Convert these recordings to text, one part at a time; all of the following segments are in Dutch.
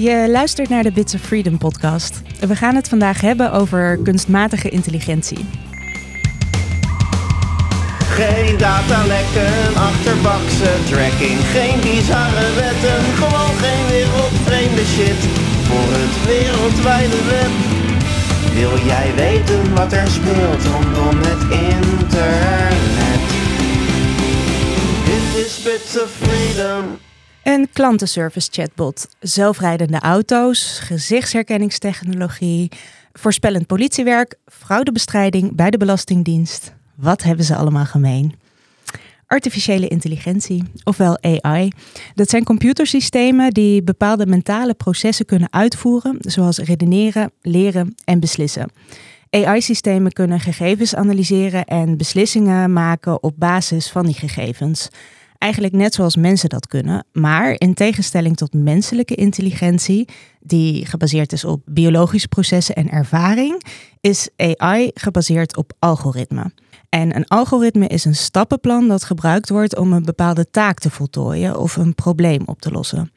Je luistert naar de Bits of Freedom podcast. We gaan het vandaag hebben over kunstmatige intelligentie. Geen datalekken, achterbakse tracking, geen bizarre wetten, gewoon geen wereldvreemde shit voor het wereldwijde web. Wil jij weten wat er speelt rondom het internet? Dit is Bits of Freedom. Een klantenservice chatbot, zelfrijdende auto's, gezichtsherkenningstechnologie, voorspellend politiewerk, fraudebestrijding bij de Belastingdienst. Wat hebben ze allemaal gemeen? Artificiële intelligentie, ofwel AI. Dat zijn computersystemen die bepaalde mentale processen kunnen uitvoeren, zoals redeneren, leren en beslissen. AI-systemen kunnen gegevens analyseren en beslissingen maken op basis van die gegevens. Eigenlijk net zoals mensen dat kunnen, maar in tegenstelling tot menselijke intelligentie, die gebaseerd is op biologische processen en ervaring, is AI gebaseerd op algoritme. En een algoritme is een stappenplan dat gebruikt wordt om een bepaalde taak te voltooien of een probleem op te lossen.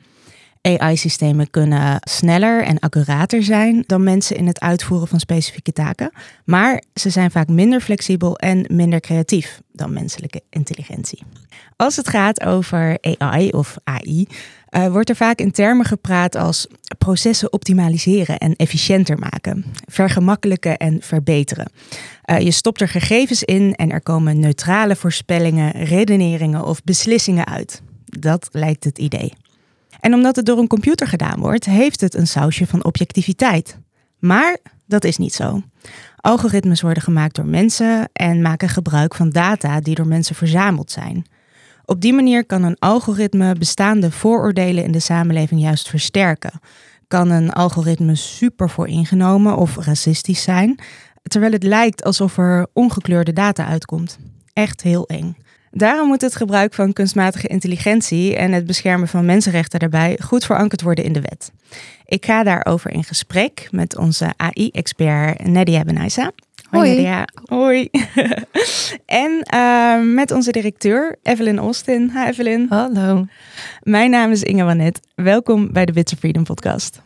AI-systemen kunnen sneller en accurater zijn dan mensen in het uitvoeren van specifieke taken, maar ze zijn vaak minder flexibel en minder creatief dan menselijke intelligentie. Als het gaat over AI of AI, uh, wordt er vaak in termen gepraat als processen optimaliseren en efficiënter maken, vergemakkelijken en verbeteren. Uh, je stopt er gegevens in en er komen neutrale voorspellingen, redeneringen of beslissingen uit. Dat lijkt het idee. En omdat het door een computer gedaan wordt, heeft het een sausje van objectiviteit. Maar dat is niet zo. Algoritmes worden gemaakt door mensen en maken gebruik van data die door mensen verzameld zijn. Op die manier kan een algoritme bestaande vooroordelen in de samenleving juist versterken. Kan een algoritme super vooringenomen of racistisch zijn, terwijl het lijkt alsof er ongekleurde data uitkomt. Echt heel eng. Daarom moet het gebruik van kunstmatige intelligentie en het beschermen van mensenrechten daarbij goed verankerd worden in de wet. Ik ga daarover in gesprek met onze AI-expert Nadia Benaisa. Hoi. Nadia. Hoi. en uh, met onze directeur Evelyn Austin. Hi Evelyn. Hallo. Mijn naam is Inge Wanet. Welkom bij de Bits of Freedom podcast.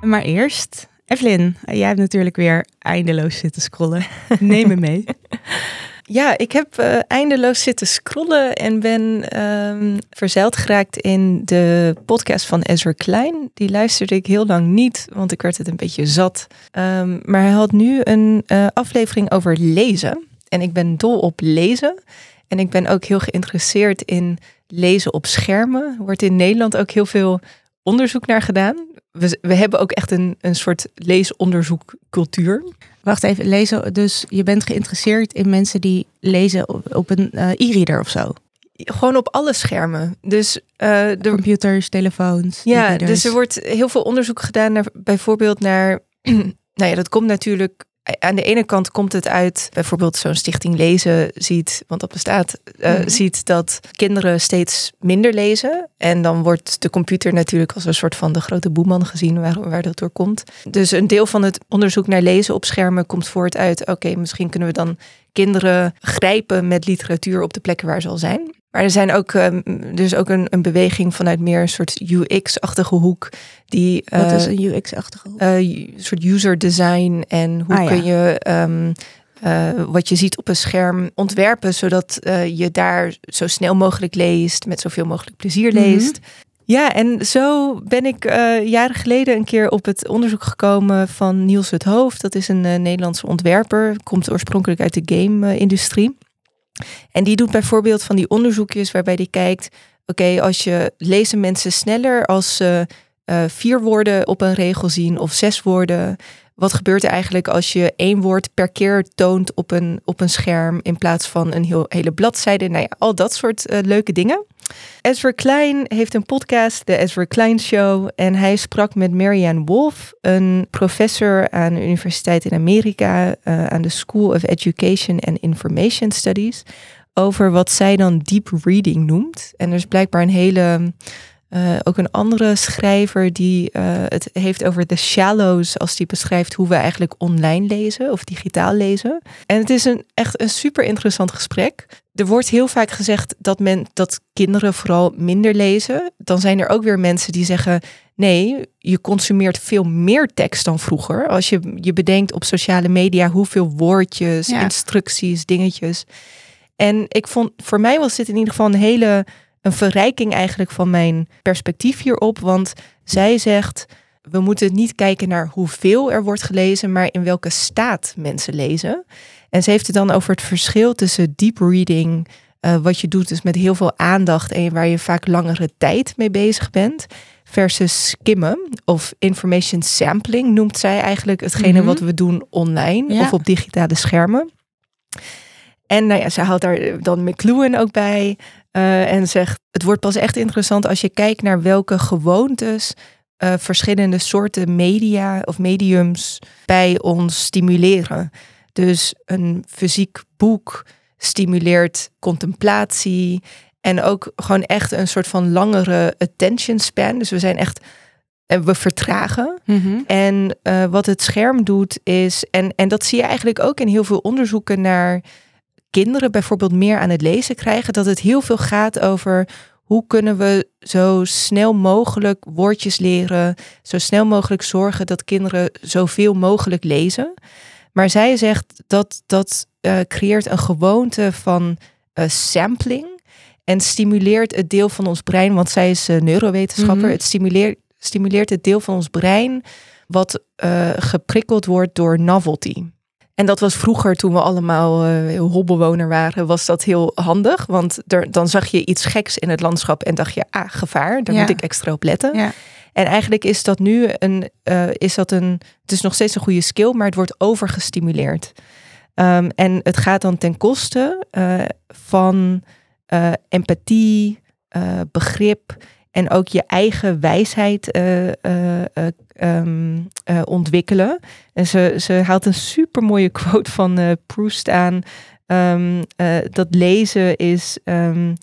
Maar eerst, Evelyn, jij hebt natuurlijk weer eindeloos zitten scrollen. Neem me mee. Ja, ik heb uh, eindeloos zitten scrollen en ben um, verzeild geraakt in de podcast van Ezra Klein. Die luisterde ik heel lang niet, want ik werd het een beetje zat. Um, maar hij had nu een uh, aflevering over lezen. En ik ben dol op lezen. En ik ben ook heel geïnteresseerd in lezen op schermen. Er wordt in Nederland ook heel veel onderzoek naar gedaan. We, we hebben ook echt een, een soort leesonderzoekcultuur. Wacht even, lezen. Dus je bent geïnteresseerd in mensen die lezen op, op een uh, e-reader of zo? Gewoon op alle schermen. Dus uh, de computers, telefoons. Ja, dus er wordt heel veel onderzoek gedaan naar bijvoorbeeld naar. nou ja, dat komt natuurlijk aan de ene kant komt het uit, bijvoorbeeld zo'n stichting lezen ziet, want dat bestaat, uh, mm. ziet dat kinderen steeds minder lezen. En dan wordt de computer natuurlijk als een soort van de grote boeman gezien waar, waar dat door komt. Dus een deel van het onderzoek naar lezen op schermen komt voort uit, oké, okay, misschien kunnen we dan kinderen grijpen met literatuur op de plekken waar ze al zijn. Maar er zijn ook, um, dus ook een, een beweging vanuit meer een soort UX-achtige hoek. Die, Wat is een UX-achtige hoek? Uh, een soort user design en hoe ah, kun ja. je um, uh, wat je ziet op een scherm ontwerpen, zodat je daar zo snel mogelijk leest, met zoveel mogelijk plezier leest. Mm -hmm. Ja, en zo ben ik jaren geleden een keer op het onderzoek gekomen van Niels het Hoofd. Dat is een Nederlandse ontwerper, komt oorspronkelijk uit de game-industrie. En die doet bijvoorbeeld van die onderzoekjes waarbij die kijkt: oké, als je lezen mensen sneller als ze uh, vier woorden op een regel zien of zes woorden. Wat gebeurt er eigenlijk als je één woord per keer toont op een, op een scherm in plaats van een heel, hele bladzijde? Nou ja, al dat soort uh, leuke dingen. Ezra Klein heeft een podcast, de Ezra Klein Show. En hij sprak met Marianne Wolf, een professor aan de universiteit in Amerika, uh, aan de School of Education and Information Studies, over wat zij dan deep reading noemt. En er is blijkbaar een hele. Uh, ook een andere schrijver die uh, het heeft over de shallows als die beschrijft hoe we eigenlijk online lezen of digitaal lezen. En het is een echt een super interessant gesprek. er wordt heel vaak gezegd dat, men, dat kinderen vooral minder lezen. Dan zijn er ook weer mensen die zeggen: nee, je consumeert veel meer tekst dan vroeger. Als je je bedenkt op sociale media hoeveel woordjes, instructies, dingetjes. En ik vond, voor mij was dit in ieder geval een hele een verrijking eigenlijk van mijn perspectief hierop. Want zij zegt: we moeten niet kijken naar hoeveel er wordt gelezen, maar in welke staat mensen lezen. En ze heeft het dan over het verschil tussen deep reading, uh, wat je doet dus met heel veel aandacht en waar je vaak langere tijd mee bezig bent, versus skimmen of information sampling noemt zij eigenlijk hetgene mhm. wat we doen online of op digitale schermen. En nou ja, ze haalt daar dan McLuhan ook bij uh, en zegt, het wordt pas echt interessant als je kijkt naar welke gewoontes uh, verschillende soorten media of mediums bij ons stimuleren. Dus een fysiek boek stimuleert contemplatie en ook gewoon echt een soort van langere attention span. Dus we zijn echt en we vertragen. Mhm. En uh, wat het scherm doet is, en, en dat zie je eigenlijk ook in heel veel onderzoeken naar kinderen bijvoorbeeld meer aan het lezen krijgen, dat het heel veel gaat over hoe kunnen we zo snel mogelijk woordjes leren, zo snel mogelijk zorgen dat kinderen zoveel mogelijk lezen. Maar zij zegt dat dat uh, creëert een gewoonte van uh, sampling en stimuleert het deel van ons brein, want zij is uh, neurowetenschapper, mhm. het stimuleert, stimuleert het deel van ons brein wat geprikkeld wordt door novelty. En dat was vroeger, toen we allemaal uh, hobbewoner waren, was dat heel handig. Want er, dan zag je iets geks in het landschap en dacht je, ah, gevaar, daar moet ik extra op letten. Ja. En eigenlijk is dat nu een, uh, is dat een, het is nog steeds een goede skill, maar het wordt overgestimuleerd. Um, en het gaat dan ten koste uh, van empathie, begrip en ook je eigen wijsheid uh, uh, um, ontwikkelen. En ze, ze haalt een super mooie quote van Proust aan. Um, dat lezen is um,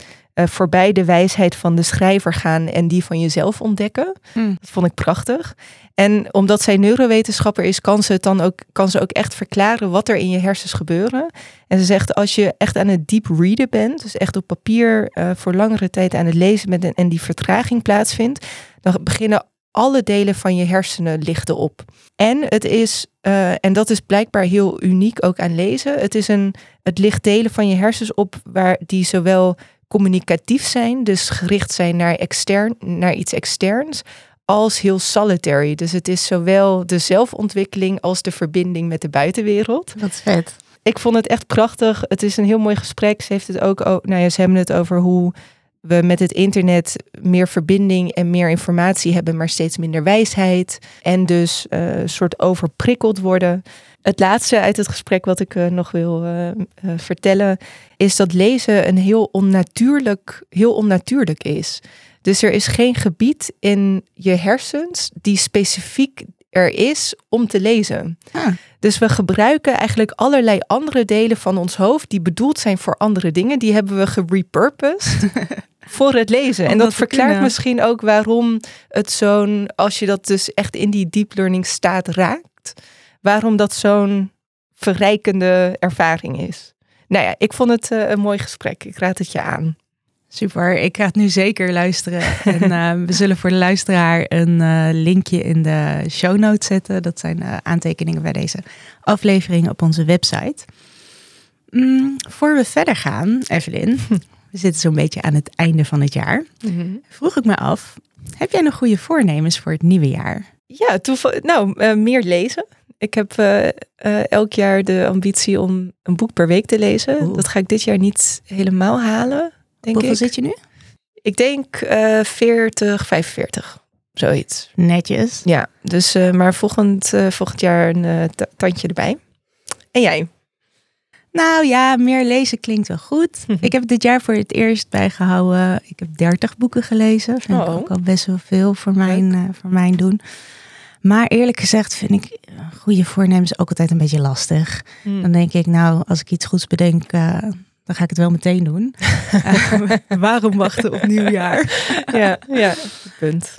voorbij de wijsheid van de schrijver gaan en die van jezelf ontdekken. Hmm. Dat vond ik prachtig. En omdat zij neurowetenschapper is, kan ze het dan ook, kan ze ook echt verklaren wat er in je hersens gebeuren. En ze zegt, als je echt aan het deep readen bent, dus echt op papier uh, voor langere tijd aan het lezen bent en die vertraging plaatsvindt, dan beginnen alle delen van je hersenen lichten op. En het is, uh, en dat is blijkbaar heel uniek ook aan lezen, het is een, het licht delen van je hersens op waar die zowel communicatief zijn, dus gericht zijn naar, extern, naar iets externs, als heel solitary. Dus het is zowel de zelfontwikkeling als de verbinding met de buitenwereld. Wat vet. Ik vond het echt prachtig. Het is een heel mooi gesprek. Ze heeft het ook, nou ja, ze hebben het over hoe we met het internet meer verbinding en meer informatie hebben, maar steeds minder wijsheid. En dus uh, soort overprikkeld worden. Het laatste uit het gesprek wat ik uh, nog wil uh, vertellen, is dat lezen een heel onnatuurlijk, heel onnatuurlijk is. Dus er is geen gebied in je hersens die specifiek er is om te lezen. Ah. Dus we gebruiken eigenlijk allerlei andere delen van ons hoofd die bedoeld zijn voor andere dingen. Die hebben we gerepurposed voor het lezen. en dat, verklaart misschien ook waarom het zo'n, als je dat dus echt in die deep learning staat raakt, waarom dat zo'n verrijkende ervaring is. Nou ja, ik vond het uh, een mooi gesprek. Ik raad het je aan. Super, ik ga het nu zeker luisteren. en uh, we zullen voor de luisteraar een uh, linkje in de show notes zetten. Dat zijn uh, aantekeningen bij deze aflevering op onze website. Mm, voor we verder gaan, Evelyn, we zitten zo'n beetje aan het einde van het jaar. Mm Vroeg ik me af, heb jij nog goede voornemens voor het nieuwe jaar? Ja, nou, meer lezen. Ik heb elk jaar de ambitie om een boek per week te lezen. Dat ga ik dit jaar niet helemaal halen. Denk Hoeveel zit je nu? Ik denk uh, 40, 45. Zoiets. Netjes. Ja, dus uh, maar volgend, volgend jaar een tandje erbij. En jij? Nou ja, meer lezen klinkt wel goed. ik heb dit jaar voor het eerst bijgehouden. Ik heb 30 boeken gelezen. Vind oh. ik ook al best wel veel voor mijn, voor mijn doen. Maar eerlijk gezegd vind ik goede voornemens ook altijd een beetje lastig. Hmm. Dan denk ik, nou, als ik iets goeds bedenk, dan ga ik het wel meteen doen. uh, waarom wachten op nieuwjaar? ja, ja, punt.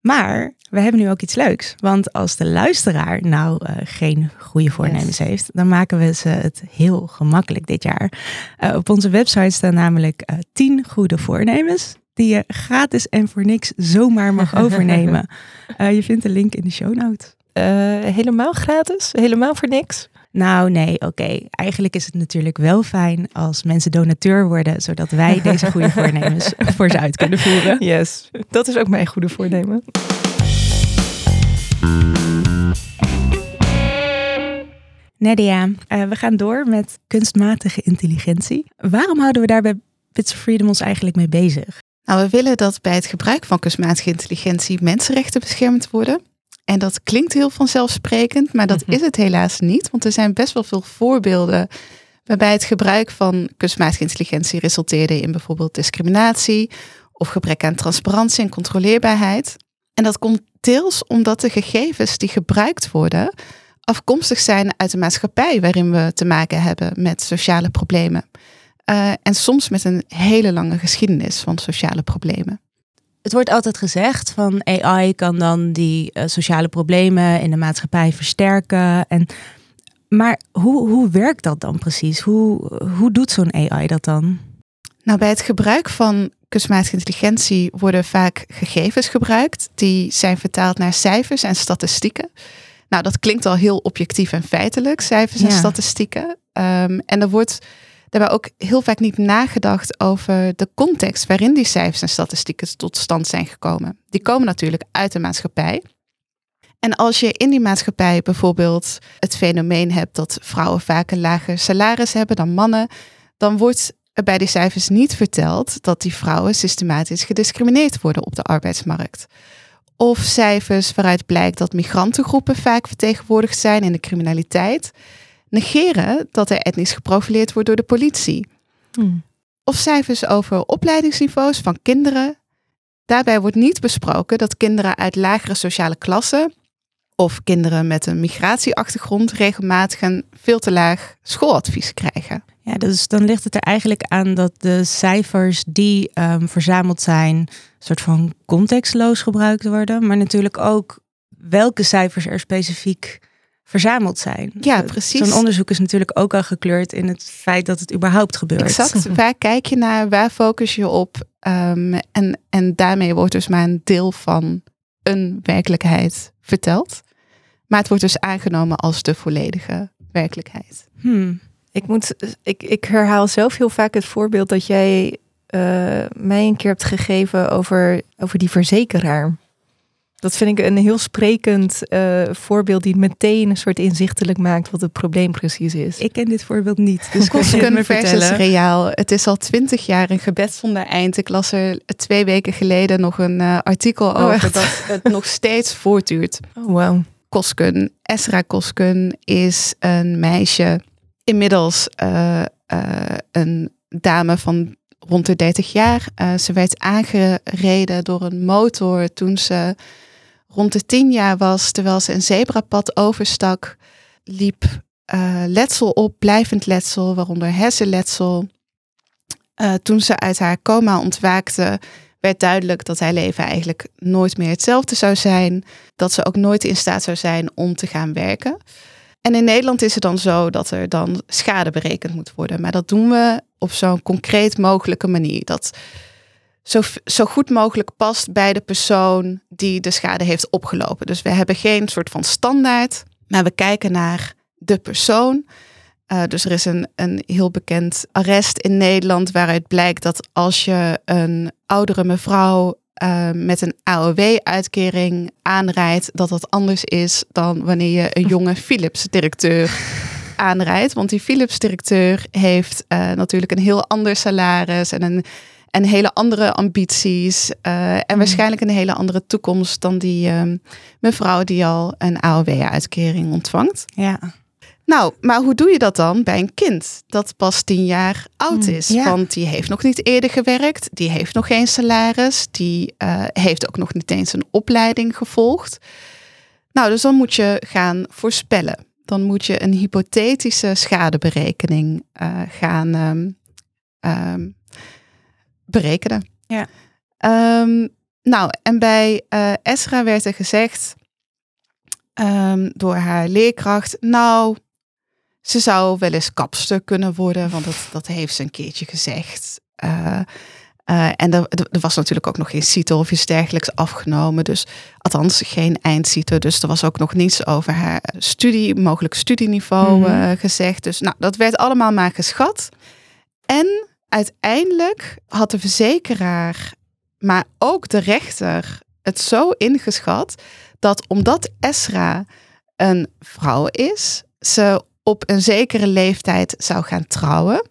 Maar we hebben nu ook iets leuks. Want als de luisteraar nou uh, geen goede voornemens heeft, dan maken we ze het heel gemakkelijk dit jaar. Uh, op onze website staan namelijk uh, 10 goede voornemens die je gratis en voor niks zomaar mag overnemen. je vindt de link in de show notes. helemaal gratis? Helemaal voor niks? Nou, nee, oké. Eigenlijk is het natuurlijk wel fijn als mensen donateur worden, zodat wij deze goede voornemens voor ze uit kunnen voeren. Yes, dat is ook mijn goede voornemen. Nadia, uh, we gaan door met kunstmatige intelligentie. Waarom houden we daar bij Bits of Freedom ons eigenlijk mee bezig? Nou, we willen dat bij het gebruik van kunstmatige intelligentie mensenrechten beschermd worden. En dat klinkt heel vanzelfsprekend, maar dat mhm. is het helaas niet. Want er zijn best wel veel voorbeelden waarbij het gebruik van kunstmatige intelligentie resulteerde in bijvoorbeeld discriminatie of gebrek aan transparantie en controleerbaarheid. En dat komt deels omdat de gegevens die gebruikt worden afkomstig zijn uit een maatschappij waarin we te maken hebben met sociale problemen. Uh, en soms met een hele lange geschiedenis van sociale problemen het wordt altijd gezegd van AI kan dan die uh, sociale problemen in de maatschappij versterken. En, maar hoe, hoe werkt dat dan precies? Hoe, hoe doet zo'n AI dat dan? Nou, bij het gebruik van kunstmatige intelligentie worden vaak gegevens gebruikt. Die zijn vertaald naar cijfers en statistieken. Nou, dat klinkt al heel objectief en feitelijk, cijfers en statistieken. Um, en er wordt daarbij ook heel vaak niet nagedacht over de context waarin die cijfers en statistieken tot stand zijn gekomen. Die komen natuurlijk uit de maatschappij. En als je in die maatschappij bijvoorbeeld het fenomeen hebt dat vrouwen vaak een lager salaris hebben dan mannen, dan wordt er bij die cijfers niet verteld dat die vrouwen systematisch gediscrimineerd worden op de arbeidsmarkt. Of cijfers waaruit blijkt dat migrantengroepen vaak vertegenwoordigd zijn in de criminaliteit negeren dat er etnisch geprofileerd wordt door de politie. Hmm. Of cijfers over opleidingsniveaus van kinderen. Daarbij wordt niet besproken dat kinderen uit lagere sociale klassen of kinderen met een migratieachtergrond regelmatig een veel te laag schooladvies krijgen. Ja, dus dan ligt het er eigenlijk aan dat de cijfers die um, verzameld zijn, soort van contextloos gebruikt worden, maar natuurlijk ook welke cijfers er specifiek verzameld zijn. Ja, precies. Zo'n onderzoek is natuurlijk ook al gekleurd in het feit dat het überhaupt gebeurt. Exact. waar kijk je naar? Waar focus je op? Um, en, en daarmee wordt dus maar een deel van een werkelijkheid verteld. Maar het wordt dus aangenomen als de volledige werkelijkheid. Hmm. Ik, moet, ik, ik herhaal zelf heel vaak het voorbeeld dat jij uh, mij een keer hebt gegeven over, over die verzekeraar. Dat vind ik een heel sprekend uh, voorbeeld die meteen een soort inzichtelijk maakt wat het probleem precies is. Ik ken dit voorbeeld niet. Dus Kosken versus reaal. Het is al twintig jaar een gebed zonder eind. Ik las er twee weken geleden nog een uh, artikel oh, over dat het nog steeds voortduurt. Oh, wow. Kosken, Esra Kosken is een meisje, inmiddels uh, een dame van rond de 30 jaar. ze werd aangereden door een motor toen ze rond de tien jaar was, terwijl ze een zebrapad overstak, liep uh, letsel op, blijvend letsel, waaronder hersenletsel. Uh, toen ze uit haar coma ontwaakte, werd duidelijk dat haar leven eigenlijk nooit meer hetzelfde zou zijn. Dat ze ook nooit in staat zou zijn om te gaan werken. En in Nederland is het dan zo dat er dan schade berekend moet worden. Maar dat doen we op zo'n concreet mogelijke manier. Dat zo, zo goed mogelijk past bij de persoon die de schade heeft opgelopen. Dus we hebben geen soort van standaard, maar we kijken naar de persoon. Uh, dus er is een, een heel bekend arrest in Nederland waaruit blijkt dat als je een oudere mevrouw uh, met een AOW-uitkering aanrijdt, dat dat anders is dan wanneer je een jonge Philips-directeur aanrijdt. Want die Philips-directeur heeft uh, natuurlijk een heel ander salaris en een en hele andere ambities. Uh, en mm. waarschijnlijk een hele andere toekomst dan die uh, mevrouw die al een AOW-uitkering ontvangt. Ja. Nou, maar hoe doe je dat dan bij een kind dat pas tien jaar oud mm, is? Want die heeft nog niet eerder gewerkt, die heeft nog geen salaris, die uh, heeft ook nog niet eens een opleiding gevolgd. Nou, dus dan moet je gaan voorspellen. Dan moet je een hypothetische schadeberekening uh, gaan um, um, berekenen. Ja. Um, nou, en bij uh, Esra werd er gezegd um, door haar leerkracht, nou, ze zou wel eens kapster kunnen worden, want dat, dat heeft ze een keertje gezegd. Uh, uh, en er, er, was natuurlijk ook nog geen CITO of iets dergelijks afgenomen. Dus althans geen eindcito. Dus er was ook nog niets over haar studie, mogelijk studieniveau mm -hmm. gezegd. Dus nou, dat werd allemaal maar geschat. En uiteindelijk had de verzekeraar, maar ook de rechter, het zo ingeschat dat omdat Esra een vrouw is, ze op een zekere leeftijd zou gaan trouwen.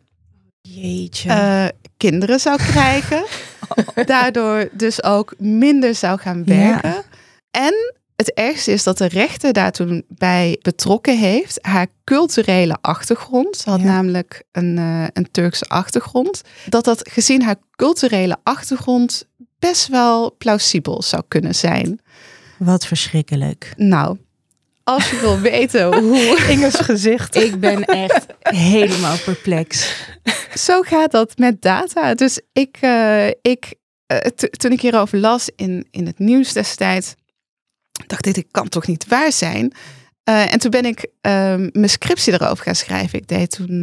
Jeetje. Uh, kinderen zou krijgen. Daardoor dus ook minder zou gaan werken. Ja. En het ergste is dat de rechter daar toen bij betrokken heeft. Haar culturele achtergrond. Ze had ja. namelijk een, uh, een Turkse achtergrond. Dat dat gezien haar culturele achtergrond best wel plausibel zou kunnen zijn. Wat verschrikkelijk. Nou, als je wil weten hoe... Inge's gezicht. Ik ben echt helemaal perplex. Zo gaat dat met data. Dus ik, uh, ik uh, toen ik hierover las in, in het nieuws destijds, dacht ik, dit kan toch niet waar zijn? Uh, en toen ben ik mijn scriptie erover gaan schrijven. Ik deed toen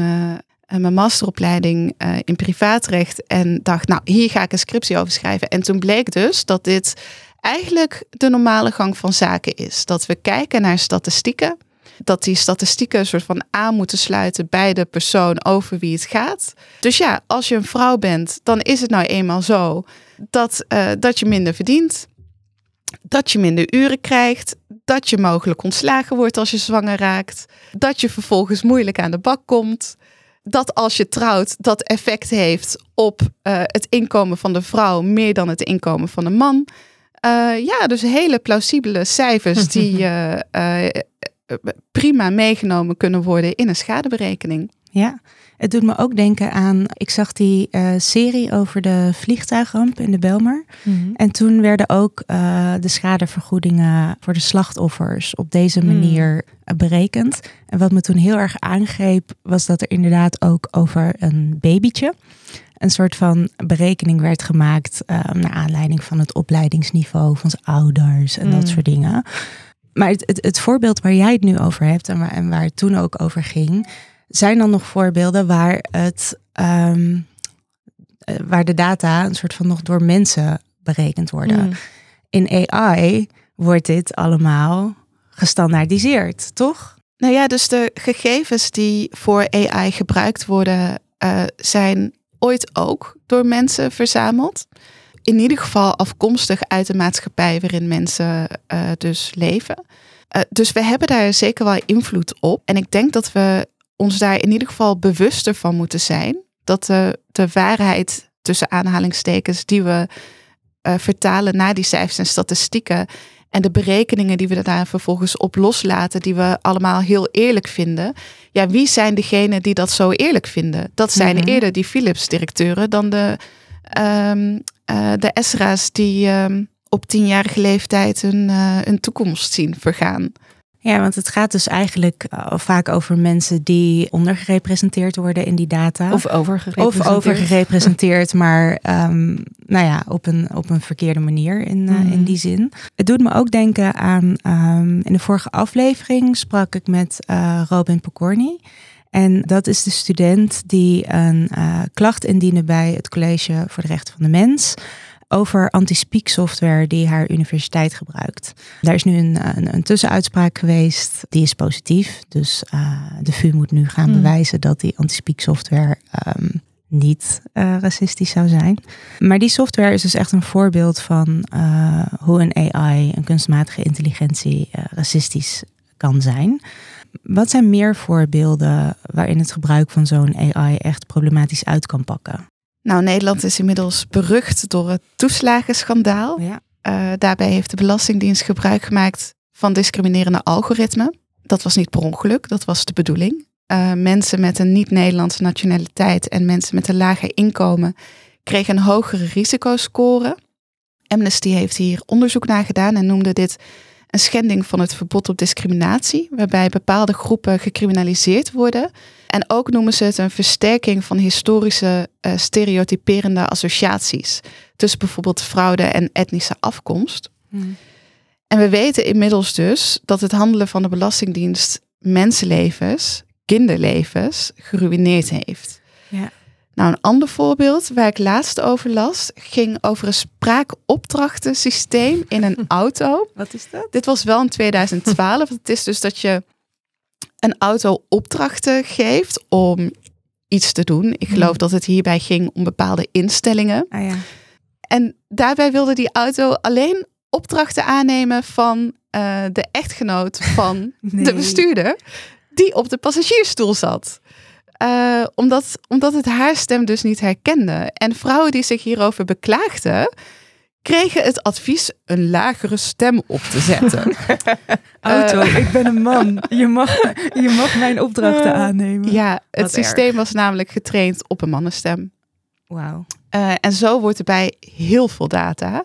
mijn masteropleiding in privaatrecht en dacht, nou, hier ga ik een scriptie over schrijven. En toen bleek dus dat dit eigenlijk de normale gang van zaken is. Dat we kijken naar statistieken. Dat die statistieken een soort van aan moeten sluiten bij de persoon over wie het gaat. Dus ja, als je een vrouw bent, dan is het nou eenmaal zo dat, dat je minder verdient. Dat je minder uren krijgt. Dat je mogelijk ontslagen wordt als je zwanger raakt. Dat je vervolgens moeilijk aan de bak komt dat als je trouwt, dat effect heeft op uh, het inkomen van de vrouw meer dan het inkomen van de man. Uh, ja, dus hele plausibele cijfers die uh, uh, prima meegenomen kunnen worden in een schadeberekening. Ja, het doet me ook denken aan, ik zag die serie over de vliegtuigramp in de Belmer. Mm -hmm. En toen werden ook de schadevergoedingen voor de slachtoffers op deze manier mm. berekend. En wat me toen heel erg aangreep, was dat er inderdaad ook over een babytje een soort van berekening werd gemaakt uh, naar aanleiding van het opleidingsniveau van zijn ouders en dat soort dingen. Maar het, het, het, voorbeeld waar jij het nu over hebt en waar, en waar het toen ook over ging, zijn dan nog voorbeelden waar het um, waar de data een soort van nog door mensen berekend worden. Mm. In AI wordt dit allemaal gestandaardiseerd, toch? Nou ja, dus de gegevens die voor AI gebruikt worden, uh, zijn ooit ook door mensen verzameld. In ieder geval afkomstig uit de maatschappij waarin mensen uh, dus leven. Uh, dus we hebben daar zeker wel invloed op. En ik denk dat we ons daar in ieder geval bewuster van moeten zijn. Dat de, de waarheid tussen aanhalingstekens die we uh, vertalen naar die cijfers en statistieken. En de berekeningen die we daar vervolgens op loslaten, die we allemaal heel eerlijk vinden. Ja, wie zijn degenen die dat zo eerlijk vinden? Dat zijn mm -hmm. eerder die Philips-directeuren dan de, um, uh, de Esra's die um, op tienjarige leeftijd hun, uh, hun toekomst zien vergaan. Ja, want het gaat dus eigenlijk uh, vaak over mensen die ondergerepresenteerd worden in die data. Of overgerepresenteerd. Of overgerepresenteerd, maar um, nou ja, op een, op een verkeerde manier in, uh, mm. in die zin. Het doet me ook denken aan, um, in de vorige aflevering sprak ik met uh, Robin Pokorny. En dat is de student die een klacht indiende bij het College voor de Rechten van de Mens over anti-speak software die haar universiteit gebruikt. Daar is nu een, een, een tussenuitspraak geweest, die is positief. Dus uh, de VU moet nu gaan hmm. bewijzen dat die anti-speak software um, niet uh, racistisch zou zijn. Maar die software is dus echt een voorbeeld van uh, hoe een AI, een kunstmatige intelligentie, racistisch kan zijn. Wat zijn meer voorbeelden waarin het gebruik van zo'n AI echt problematisch uit kan pakken? Nou, Nederland is inmiddels berucht door het toeslagenschandaal. Ja. Uh, daarbij heeft de Belastingdienst gebruik gemaakt van discriminerende algoritmen. Dat was niet per ongeluk, dat was de bedoeling. Uh, mensen met een niet-Nederlandse nationaliteit en mensen met een lager inkomen kregen een hogere risicoscore. Amnesty heeft hier onderzoek naar gedaan en noemde dit een schending van het verbod op discriminatie, waarbij bepaalde groepen gecriminaliseerd worden. En ook noemen ze het een versterking van historische uh, stereotyperende associaties tussen bijvoorbeeld fraude en etnische afkomst. Hmm. En we weten inmiddels dus dat het handelen van de Belastingdienst mensenlevens, kinderlevens, geruineerd heeft. Ja. Nou, een ander voorbeeld waar ik laatst over las, ging over een spraakopdrachtensysteem in een auto. Wat is dat? Dit was wel in 2012. het is dus dat je een auto opdrachten geeft om iets te doen. Ik geloof hmm. dat het hierbij ging om bepaalde instellingen. Ah, ja. En daarbij wilde die auto alleen opdrachten aannemen van uh, de echtgenoot van de bestuurder, die op de passagiersstoel zat. Uh, omdat, omdat het haar stem dus niet herkende. En vrouwen die zich hierover beklaagden, kregen het advies een lagere stem op te zetten. Auto, uh, ik ben een man. Je mag, je mag mijn opdrachten aannemen. Ja, het systeem was namelijk getraind op een mannenstem. Wauw. Uh, en zo wordt er bij heel veel data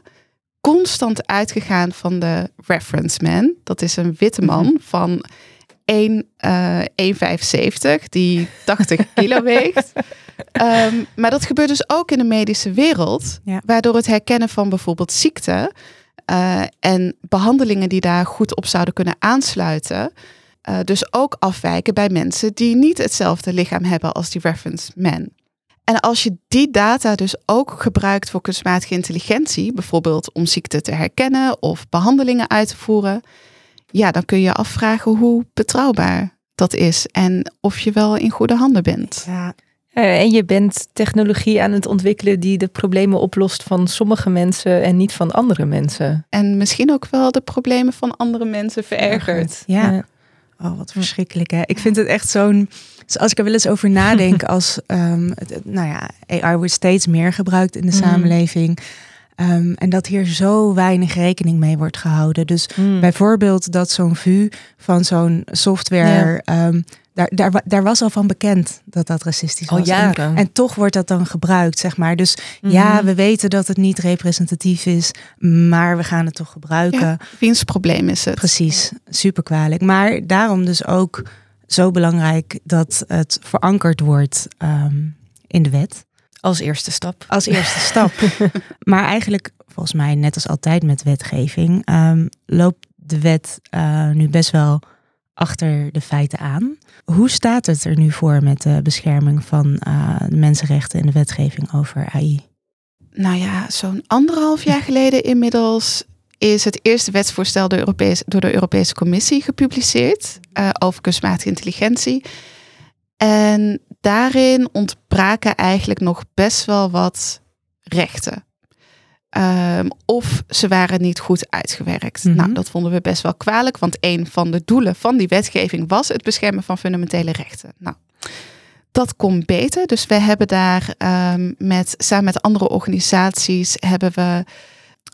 constant uitgegaan van de reference man. Dat is een witte man mhm. van 1, uh, 1,75 die 80 kilo weegt. Um, maar dat gebeurt dus ook in de medische wereld, ja. waardoor het herkennen van bijvoorbeeld ziekte uh, en behandelingen die daar goed op zouden kunnen aansluiten, uh, dus ook afwijken bij mensen die niet hetzelfde lichaam hebben als die reference man. En als je die data dus ook gebruikt voor kunstmatige intelligentie, bijvoorbeeld om ziekte te herkennen of behandelingen uit te voeren, ja, dan kun je afvragen hoe betrouwbaar dat is en of je wel in goede handen bent. Ja. Eh, en je bent technologie aan het ontwikkelen die de problemen oplost van sommige mensen en niet van andere mensen. En misschien ook wel de problemen van andere mensen verergert. Ja. Oh, wat verschrikkelijk hè. Ik vind het echt zo'n dus als ik er wel eens over nadenk, als um, nou ja, AI wordt steeds meer gebruikt in de mm. samenleving. Um, en dat hier zo weinig rekening mee wordt gehouden. Dus mm. bijvoorbeeld dat zo'n VU van zo'n software. Ja. Um, daar, daar, daar was al van bekend dat dat racistisch was. Jaren. En, en, toch wordt dat dan gebruikt, zeg maar. Dus ja, mm-hmm. we weten dat het niet representatief is, maar we gaan het toch gebruiken. Ja, wiens probleem is het? Precies, super kwalijk. Maar daarom dus ook zo belangrijk dat het verankerd wordt um, in de wet. Als eerste stap. Als eerste stap. maar eigenlijk, volgens mij, net als altijd met wetgeving, um, loopt de wet uh, nu best wel achter de feiten aan. Hoe staat het er nu voor met de bescherming van uh, de mensenrechten en de wetgeving over AI? Nou ja, zo'n anderhalf jaar geleden inmiddels is het eerste wetsvoorstel door, Europees, door de Europese Commissie gepubliceerd uh, over kunstmatige intelligentie. En daarin ontbraken eigenlijk nog best wel wat rechten. Um, of ze waren niet goed uitgewerkt. Mm -hmm. Nou, dat vonden we best wel kwalijk, want een van de doelen van die wetgeving was het beschermen van fundamentele rechten. Nou, dat komt beter. Dus we hebben daar um, met, samen met andere organisaties hebben we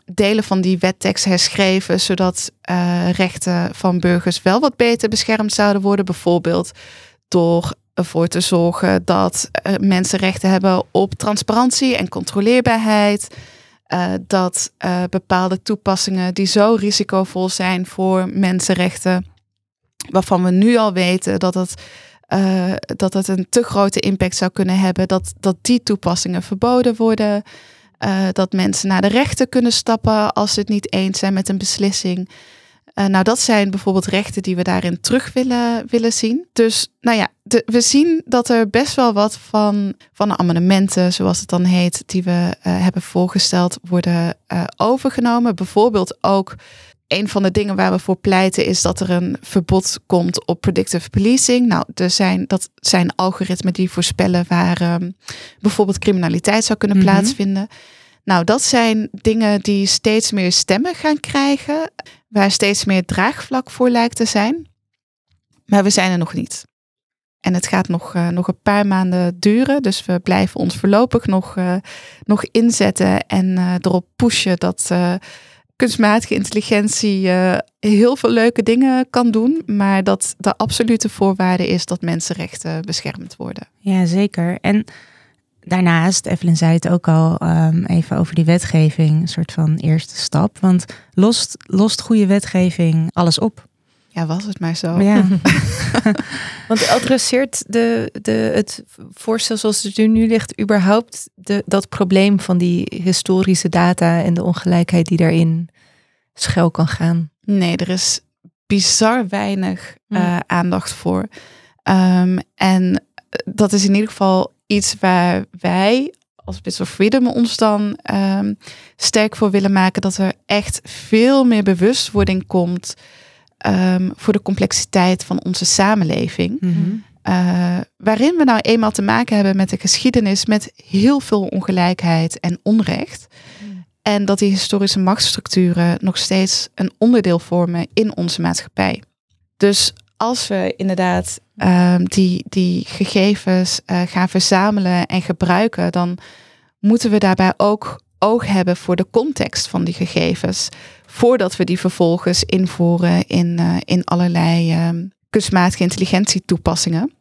delen van die wettekst herschreven, zodat uh, rechten van burgers wel wat beter beschermd zouden worden. Bijvoorbeeld door ervoor te zorgen dat uh, mensen rechten hebben op transparantie en controleerbaarheid. Uh, dat bepaalde toepassingen die zo risicovol zijn voor mensenrechten, waarvan we nu al weten dat het, dat het een te grote impact zou kunnen hebben, dat, dat die toepassingen verboden worden. Dat mensen naar de rechter kunnen stappen als ze het niet eens zijn met een beslissing. Uh, nou, dat zijn bijvoorbeeld rechten die we daarin terug willen, willen zien. Dus nou ja, de, we zien dat er best wel wat van, van de amendementen, zoals het dan heet, die we uh, hebben voorgesteld, worden overgenomen. Bijvoorbeeld ook een van de dingen waar we voor pleiten is dat er een verbod komt op predictive policing. Nou, er zijn, dat zijn algoritmen die voorspellen waar um, bijvoorbeeld criminaliteit zou kunnen mm -hmm. plaatsvinden. Nou, dat zijn dingen die steeds meer stemmen gaan krijgen, waar steeds meer draagvlak voor lijkt te zijn. Maar we zijn er nog niet. En het gaat nog, uh, nog een paar maanden duren. Dus we blijven ons voorlopig nog, uh, nog inzetten en uh, erop pushen dat kunstmatige intelligentie heel veel leuke dingen kan doen, maar dat de absolute voorwaarde is dat mensenrechten beschermd worden. Ja, zeker. En daarnaast, Evelyn zei het ook al um, even over die wetgeving, een soort van eerste stap. Want lost, lost goede wetgeving alles op? Ja, was het maar zo. Ja. Want adresseert de, de, het voorstel zoals het er nu ligt überhaupt de, dat probleem van die historische data en de ongelijkheid die daarin schuil kan gaan? Nee, er is bizar weinig uh, aandacht voor. Um, en dat is in ieder geval iets waar wij als Bits of Freedom ons dan um, sterk voor willen maken. Dat er echt veel meer bewustwording komt um, voor de complexiteit van onze samenleving. Mm -hmm. uh, waarin we nou eenmaal te maken hebben met een geschiedenis met heel veel ongelijkheid en onrecht. Mm. En dat die historische machtsstructuren nog steeds een onderdeel vormen in onze maatschappij. Dus als we inderdaad um, die, die gegevens uh, gaan verzamelen en gebruiken, dan moeten we daarbij ook oog hebben voor de context van die gegevens. Voordat we die vervolgens invoeren in, uh, in allerlei um, kunstmatige intelligentie toepassingen.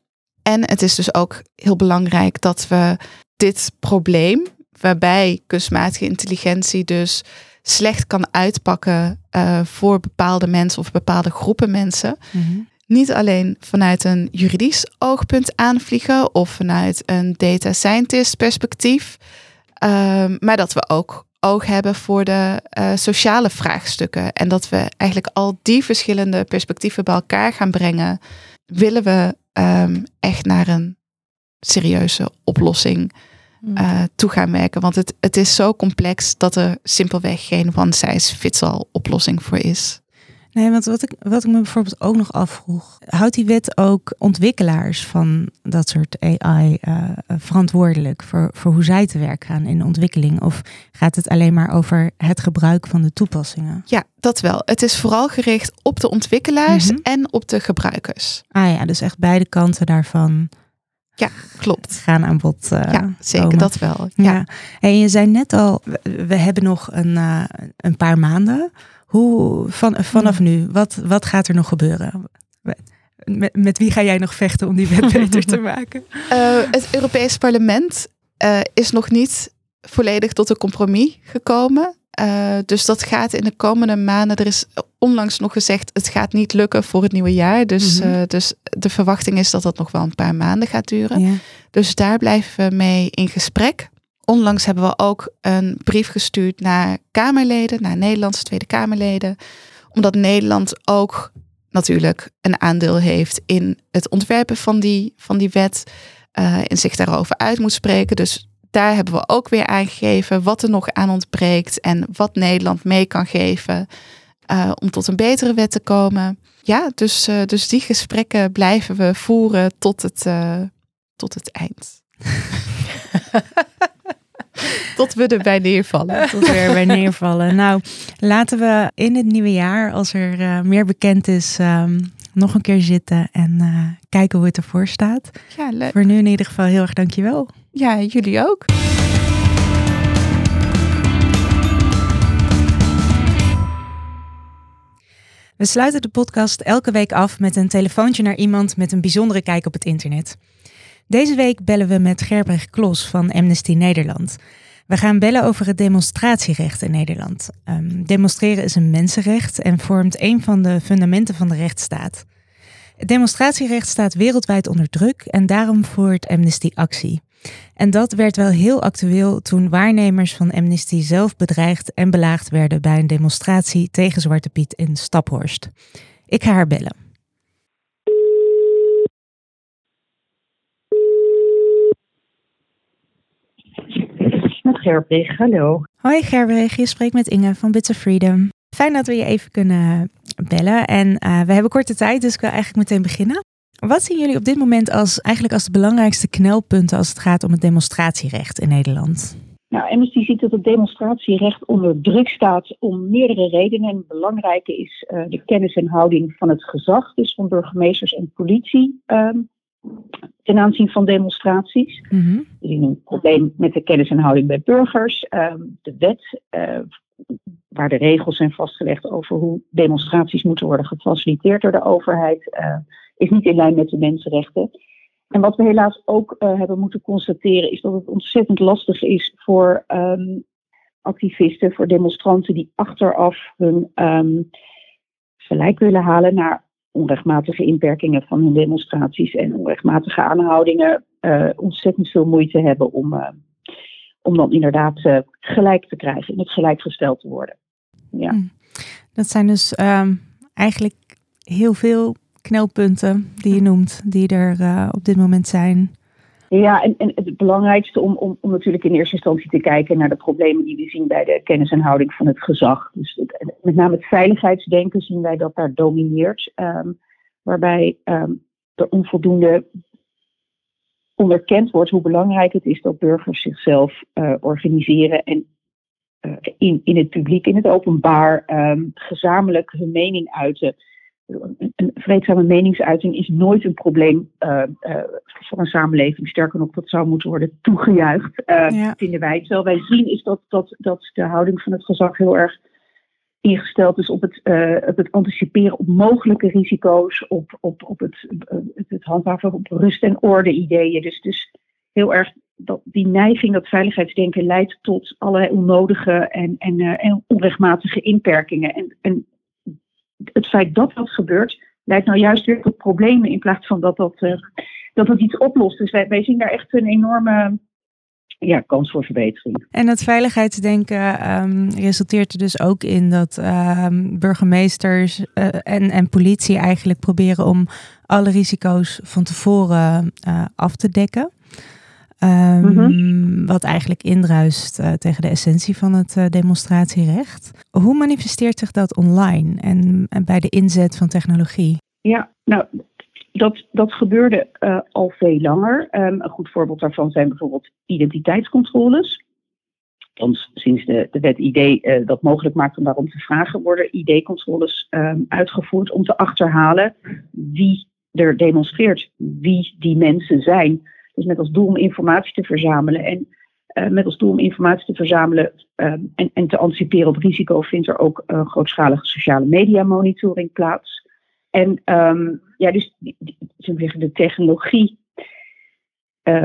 En het is dus ook heel belangrijk dat we dit probleem, waarbij kunstmatige intelligentie dus slecht kan uitpakken uh, voor bepaalde mensen of bepaalde groepen mensen, -hmm niet alleen vanuit een juridisch oogpunt aanvliegen of vanuit een data scientist perspectief, um, maar dat we ook oog hebben voor de uh, sociale vraagstukken en dat we eigenlijk al die verschillende perspectieven bij elkaar gaan brengen, willen we um, echt naar een serieuze oplossing uh, toe gaan werken. Want het, het is zo complex dat er simpelweg geen one size fits all oplossing voor is. Nee, want wat ik, wat ik me bijvoorbeeld ook nog afvroeg, houdt die wet ook ontwikkelaars van dat soort AI uh, eh, verantwoordelijk voor, voor hoe zij te werk gaan in de ontwikkeling? Of gaat het alleen maar over het gebruik van de toepassingen? Ja, dat wel. Het is vooral gericht op de ontwikkelaars mm -hmm. en op de gebruikers. Ah ja, dus echt beide kanten daarvan. Ja, klopt. Gaan aan bod. Uh, ja, zeker komen. dat wel. Ja. ja. En je zei net al, we hebben nog een, uh, een paar maanden. Hoe, van, vanaf nu, wat, wat gaat er nog gebeuren? Met, met wie ga jij nog vechten om die wet beter te maken? Uh, het Europees Parlement uh, is nog niet volledig tot een compromis gekomen. Uh, dus dat gaat in de komende maanden. Er is onlangs nog gezegd, het gaat niet lukken voor het nieuwe jaar. Dus, mm -hmm. dus de verwachting is dat dat nog wel een paar maanden gaat duren. Ja. Dus daar blijven we mee in gesprek. Onlangs hebben we ook een brief gestuurd naar Kamerleden, naar Nederlandse Tweede Kamerleden, omdat Nederland ook natuurlijk een aandeel heeft in het ontwerpen van die, van die wet uh, en zich daarover uit moet spreken. Dus daar hebben we ook weer aangegeven wat er nog aan ontbreekt en wat Nederland mee kan geven uh, om tot een betere wet te komen. Ja, dus, uh, dus die gesprekken blijven we voeren tot het, tot het eind. Tot we erbij neervallen. Tot we erbij neervallen. Nou, laten we in het nieuwe jaar, als er uh, meer bekend is, um, nog een keer zitten en uh, kijken hoe het ervoor staat. Ja, leuk. Voor nu in ieder geval heel erg dankjewel. Ja, jullie ook. We sluiten de podcast elke week af met een telefoontje naar iemand met een bijzondere kijk op het internet. Deze week bellen we met Gerbrecht Klos van Amnesty Nederland. We gaan bellen over het demonstratierecht in Nederland. Um, demonstreren is een mensenrecht en vormt een van de fundamenten van de rechtsstaat. Het demonstratierecht staat wereldwijd onder druk en daarom voert Amnesty actie. En dat werd wel heel actueel toen waarnemers van Amnesty zelf bedreigd en belaagd werden bij een demonstratie tegen Zwarte Piet in Staphorst. Ik ga haar bellen. Gerbrig. Hallo. Hoi Gerbrig, je spreekt met Inge van Bits of Freedom. Fijn dat we je even kunnen bellen. En uh, we hebben korte tijd, dus ik wil eigenlijk meteen beginnen. Wat zien jullie op dit moment als eigenlijk als de belangrijkste knelpunten als het gaat om het demonstratierecht in Nederland? Nou, Amnesty ziet dat het demonstratierecht onder druk staat om meerdere redenen. En belangrijke is uh, de kennis en houding van het gezag, dus van burgemeesters en politie. Um, ten aanzien van demonstraties. We zien een probleem met de kennis en houding bij burgers. Uh, de wet, uh, waar de regels zijn vastgelegd over hoe demonstraties moeten worden gefaciliteerd door de overheid, uh, is niet in lijn met de mensenrechten. En wat we helaas ook hebben moeten constateren is dat het ontzettend lastig is voor ehm, activisten, voor demonstranten die achteraf hun um, gelijk willen halen naar onrechtmatige inperkingen van hun demonstraties en onrechtmatige aanhoudingen, uh, ontzettend veel moeite hebben om, uh, om dan inderdaad uh, gelijk te krijgen, in het gelijk gesteld te worden. Ja. Hmm. Dat zijn dus um, eigenlijk heel veel knelpunten die je noemt, die er op dit moment zijn. Ja, en, het belangrijkste om, om, natuurlijk in eerste instantie te kijken naar de problemen die we zien bij de kennis en houding van het gezag. Dus met name het veiligheidsdenken zien wij dat daar domineert, um, waarbij um, er onvoldoende onderkend wordt hoe belangrijk het is dat burgers zichzelf uh, organiseren en uh, in, in het publiek, in het openbaar, um, gezamenlijk hun mening uiten een vreedzame meningsuiting is nooit een probleem uh, uh, voor een samenleving. Sterker nog, dat zou moeten worden toegejuicht, uh, vinden wij. Terwijl wij zien is dat, dat, dat de houding van het gezag heel erg ingesteld is op het, op het anticiperen op mogelijke risico's, op, op, op het, het handhaven op rust en orde ideeën. Dus, dus heel erg dat die neiging, dat veiligheidsdenken leidt tot allerlei onnodige en, en, en onrechtmatige inperkingen. En, en het feit dat dat gebeurt, leidt nou juist weer tot problemen in plaats van dat dat, uh, dat, dat iets oplost. Dus wij, zien daar echt een enorme ja, kans voor verbetering. En het veiligheidsdenken um, resulteert er dus ook in dat um, burgemeesters uh, en, en politie eigenlijk proberen om alle risico's van tevoren uh, af te dekken. Um, Wat eigenlijk indruist uh, tegen de essentie van het uh, demonstratierecht. Hoe manifesteert zich dat online en, en, bij de inzet van technologie? Ja, nou, dat, dat gebeurde uh, al veel langer. Um, een goed voorbeeld daarvan zijn bijvoorbeeld identiteitscontroles. Want sinds de, de wet ID dat mogelijk maakt om daarom te vragen, worden ID-controles um, uitgevoerd om te achterhalen wie er demonstreert, wie die mensen zijn. Dus met als doel om informatie te verzamelen. En uh, met als doel om informatie te verzamelen uh, en, en, te anticiperen op risico vindt er ook uh, grootschalige sociale media monitoring plaats. En um, ja, dus de technologie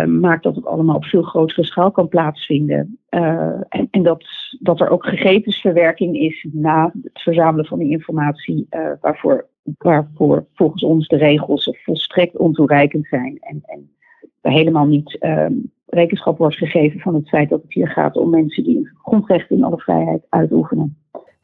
maakt dat het allemaal op veel grotere schaal kan plaatsvinden. en, en dat, dat er ook gegevensverwerking is na het verzamelen van die informatie, waarvoor, waarvoor volgens ons de regels volstrekt ontoereikend zijn. En, en helemaal niet um, rekenschap wordt gegeven van het feit dat het hier gaat om mensen die grondrechten in alle vrijheid uitoefenen.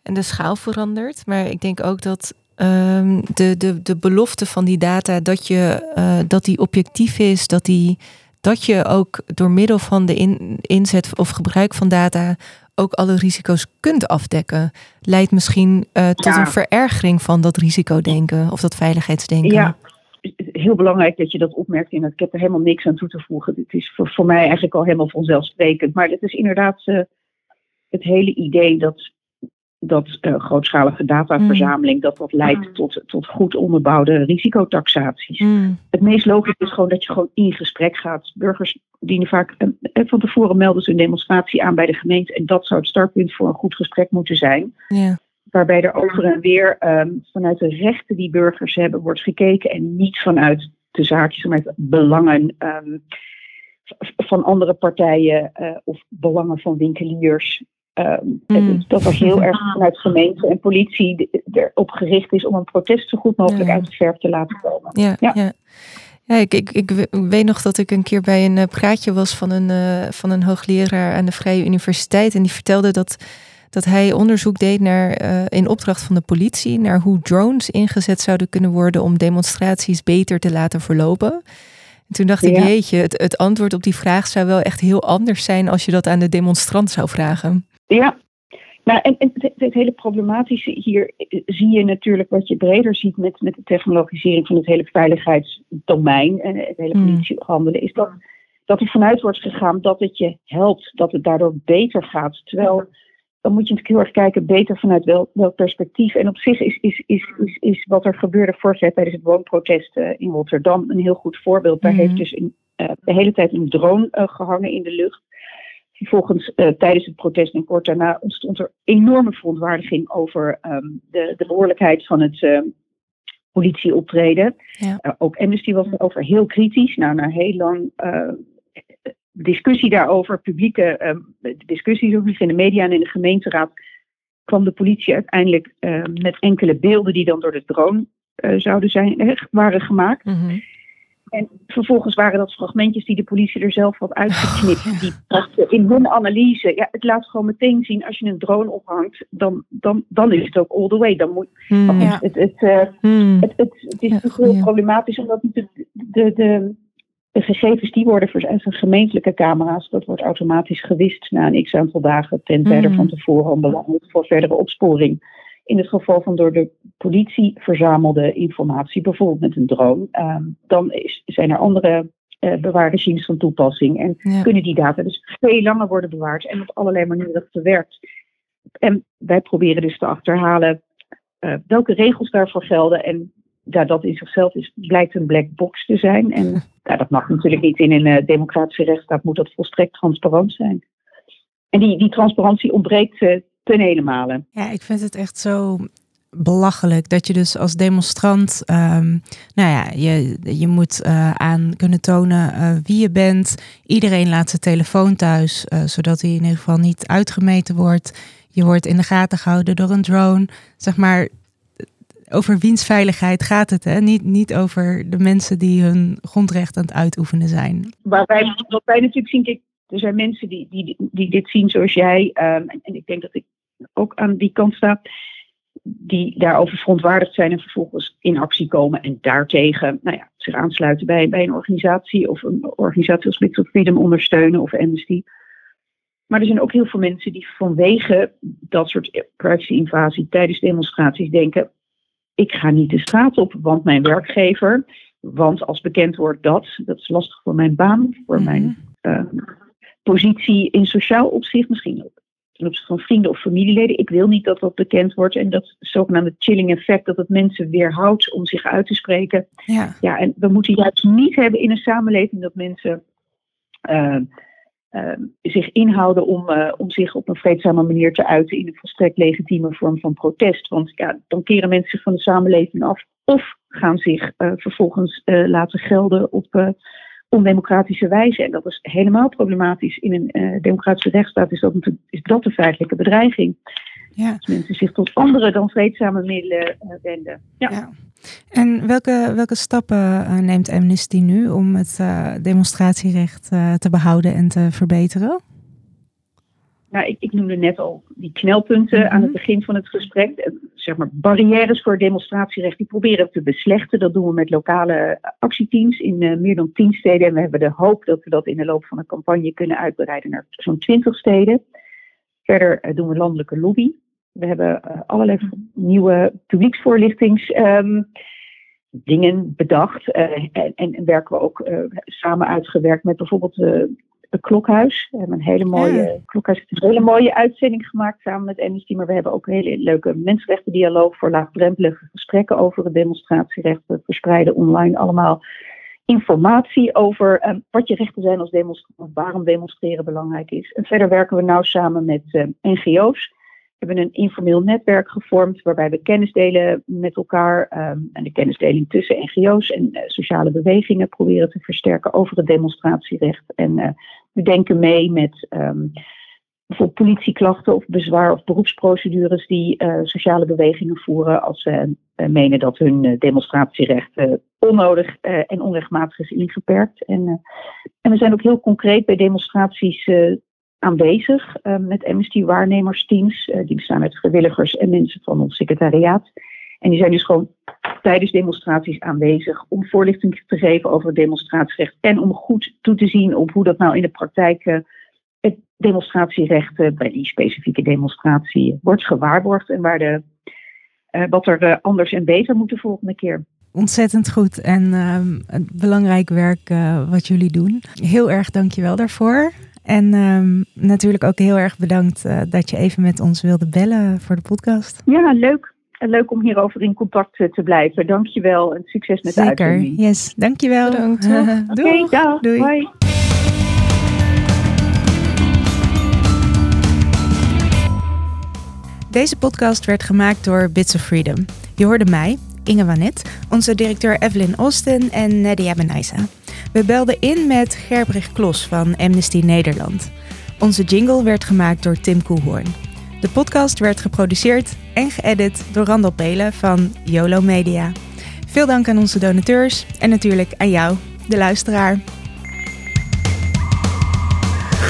En de schaal verandert, maar ik denk ook dat um, de, de, de belofte van die data, dat, je, uh, dat die objectief is, dat, die, dat je ook door middel van de in, inzet of gebruik van data ook alle risico's kunt afdekken, leidt misschien uh, tot ja. een verergering van dat risicodenken of dat veiligheidsdenken. Ja, heel belangrijk dat je dat opmerkt. En ik heb er helemaal niks aan toe te voegen. Het is voor, voor mij eigenlijk al helemaal vanzelfsprekend. Maar het is inderdaad uh, het hele idee dat, dat uh, grootschalige dataverzameling, mm. dat dat leidt mm. tot, tot goed onderbouwde risicotaxaties. Mm. Het meest logisch is gewoon dat je gewoon in gesprek gaat. Burgers dienen vaak uh, van tevoren melden ze een demonstratie aan bij de gemeente. En dat zou het startpunt voor een goed gesprek moeten zijn. Yeah waarbij er over en weer um, vanuit de rechten die burgers hebben wordt gekeken en niet vanuit de zaakjes, maar uit belangen um, van andere partijen uh, of belangen van winkeliers. Um, mm. Dat er heel erg vanuit gemeente en politie erop gericht is om een protest zo goed mogelijk ja. uit de verf te laten komen. Ja, ja. ja. ja ik, ik, ik, weet nog dat ik een keer bij een uh, praatje was van een, uh, van een hoogleraar aan de Vrije Universiteit. En die vertelde dat dat hij onderzoek deed naar, uh, in opdracht van de politie naar hoe drones ingezet zouden kunnen worden om demonstraties beter te laten verlopen. En toen dacht ik, jeetje, het, het antwoord op die vraag zou wel echt heel anders zijn als je dat aan de demonstrant zou vragen. Ja, nou, en, en het, het, hele problematische hier eh, zie je natuurlijk wat je breder ziet met, met de technologisering van het hele veiligheidsdomein en het hele hmm. politiehandelen, is dat, dat er vanuit wordt gegaan dat het je helpt, dat het daardoor beter gaat. Terwijl dan moet je natuurlijk heel erg kijken, beter vanuit wel, welk perspectief. En op zich is, is, is, is, is wat er gebeurde vorig jaar tijdens het woonprotest uh, in Rotterdam een heel goed voorbeeld. Daar heeft mhm. dus een, uh, de hele tijd een drone uh, gehangen in de lucht. Vervolgens tijdens het protest en kort daarna ontstond er enorme verontwaardiging over um, de, de behoorlijkheid van het, politieoptreden. Ja. Uh, ook Amnesty was erover heel kritisch. Nou, na heel lang discussie daarover, publieke discussies over in de media en in de gemeenteraad, kwam de politie uiteindelijk met enkele beelden die dan door de drone zouden zijn, waren gemaakt. Mhm. En vervolgens waren dat fragmentjes die de politie er zelf had uitgeknipt. Oh, Die brachten in hun analyse. Ja, het laat gewoon meteen zien als je een drone ophangt, dan, dan, dan is het ook all the way. Dan moet, hmm, ja. het, het, uh, hmm. het, het, het, is ja, heel problematisch, omdat de, de, de, de gegevens die worden voor zijn gemeentelijke camera's, dat wordt automatisch gewist na een x aantal dagen ten tijde Hmm. van tevoren, belangrijk voor verdere opsporing. In het geval van door de politie verzamelde informatie, bijvoorbeeld met een drone, uh, dan is, zijn er andere uh, bewaarregimes van toepassing en Ja. kunnen die data dus veel langer worden bewaard en op allerlei manieren verwerkt. En wij proberen dus te achterhalen uh, welke regels daarvoor gelden en ja, dat in zichzelf is, blijkt een black box te zijn. En ja, dat mag natuurlijk niet in een uh, democratische rechtsstaat, moet dat volstrekt transparant zijn. En die, die transparantie ontbreekt uh, ten helemaal. Ja, ik vind het echt zo belachelijk dat je dus als demonstrant, um, nou ja, je, je moet uh, aan kunnen tonen uh, wie je bent. Iedereen laat zijn telefoon thuis, zodat hij in ieder geval niet uitgemeten wordt. Je wordt in de gaten gehouden door een drone. Zeg maar, over wiens veiligheid gaat het, hè? Niet, niet over de mensen die hun grondrecht aan het uitoefenen zijn. Waar wij, wij natuurlijk zien, kijk, er zijn mensen die, die, die dit zien zoals jij. Um, en, ik denk dat ik ook aan die kant sta die daarover verontwaardigd zijn en vervolgens in actie komen en daartegen nou ja, zich aansluiten bij, bij een organisatie of een organisatie als Little Freedom ondersteunen of Amnesty. Maar er zijn ook heel veel mensen die vanwege dat soort privacy-invasie tijdens demonstraties denken: ik ga niet de straat op, want mijn werkgever, want als bekend wordt dat, dat is lastig voor mijn baan, voor mm -hmm. mijn uh, positie in sociaal opzicht, misschien ook ten opzichte van vrienden of familieleden. Ik wil niet dat dat bekend wordt. En dat zogenaamde chilling effect, dat het mensen weerhoudt om zich uit te spreken. Ja, ja en we moeten juist niet hebben in een samenleving dat mensen uh, uh, zich inhouden om, uh, om zich op een vreedzame manier te uiten in een volstrekt legitieme vorm van protest. Want ja, dan keren mensen zich van de samenleving af of gaan zich uh, vervolgens laten gelden op ondemocratische wijze. En dat is helemaal problematisch. In een democratische rechtsstaat is dat, is dat de feitelijke bedreiging. Ja. Dat mensen zich tot andere dan vreedzame middelen uh, wenden. Ja. ja. En welke, welke stappen uh, neemt Amnesty nu om het uh, demonstratierecht te behouden en te verbeteren? Nou, ik, ik, noemde net al die knelpunten mm -hmm. aan het begin van het gesprek. Zeg maar barrières voor demonstratierecht, die proberen we te beslechten. Dat doen we met lokale actieteams in uh, meer dan tien steden. En we hebben de hoop dat we dat in de loop van de campagne kunnen uitbreiden naar zo'n twintig steden. Verder uh, doen we landelijke lobby. We hebben uh, allerlei nieuwe publieksvoorlichtings. Um, dingen bedacht en, en, werken we ook samen uitgewerkt met bijvoorbeeld het Klokhuis. We hebben een hele mooie, ja. Klokhuis heeft een hele mooie uitzending gemaakt samen met Amnesty. Maar we hebben ook een hele leuke mensenrechtendialoog voor laagdrempelige gesprekken over het demonstratierecht. We verspreiden online allemaal informatie over um, wat je rechten zijn als demonstrant, waarom demonstreren belangrijk is. En verder werken we nauw samen met um, NGO's. We hebben een informeel netwerk gevormd waarbij we kennis delen met elkaar um, en de kennisdeling tussen NGO's en uh, sociale bewegingen proberen te versterken over het demonstratierecht. En uh, we denken mee met bijvoorbeeld politieklachten of bezwaar of beroepsprocedures die uh, sociale bewegingen voeren als ze menen dat hun demonstratierecht onnodig en onrechtmatig is ingeperkt. En, en we zijn ook heel concreet bij demonstraties aanwezig met Amnesty waarnemersteams. Die bestaan uit vrijwilligers en mensen van ons secretariaat. En die zijn dus gewoon tijdens demonstraties aanwezig om voorlichting te geven over het demonstratierecht. En om goed toe te zien op hoe dat nou in de praktijk uh, het demonstratierecht bij die specifieke demonstratie wordt gewaarborgd. En waar de, wat er anders en beter moet de volgende keer. Ontzettend goed en het belangrijk werk wat jullie doen. Heel erg dankjewel daarvoor. En um, natuurlijk ook heel erg bedankt uh, dat je even met ons wilde bellen voor de podcast. Ja, leuk. Leuk om hierover in contact te blijven. Dankjewel en succes met Zeker. de uitzending. Yes, dankjewel. Bedankt. Okay, dag. Doei. Bye. Deze podcast werd gemaakt door Bits of Freedom. Je hoorde mij, Inge Wanet, onze directeur Evelyn Austin en Nadia Benaisa. We belden in met Gerbrich Klos van Amnesty Nederland. Onze jingle werd gemaakt door Tim Koehoorn. De podcast werd geproduceerd en geëdit door Randall Pelen van YOLO Media. Veel dank aan onze donateurs en natuurlijk aan jou, de luisteraar.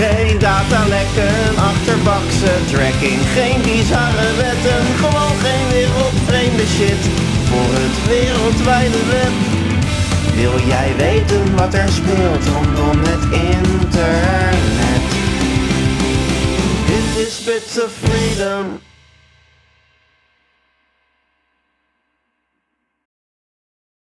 Geen datalekken, achterbakse tracking, geen bizarre wetten, gewoon geen wereldvreemde shit voor het wereldwijde web. Wil jij weten wat er speelt rondom het internet? Dit is Bits of Freedom.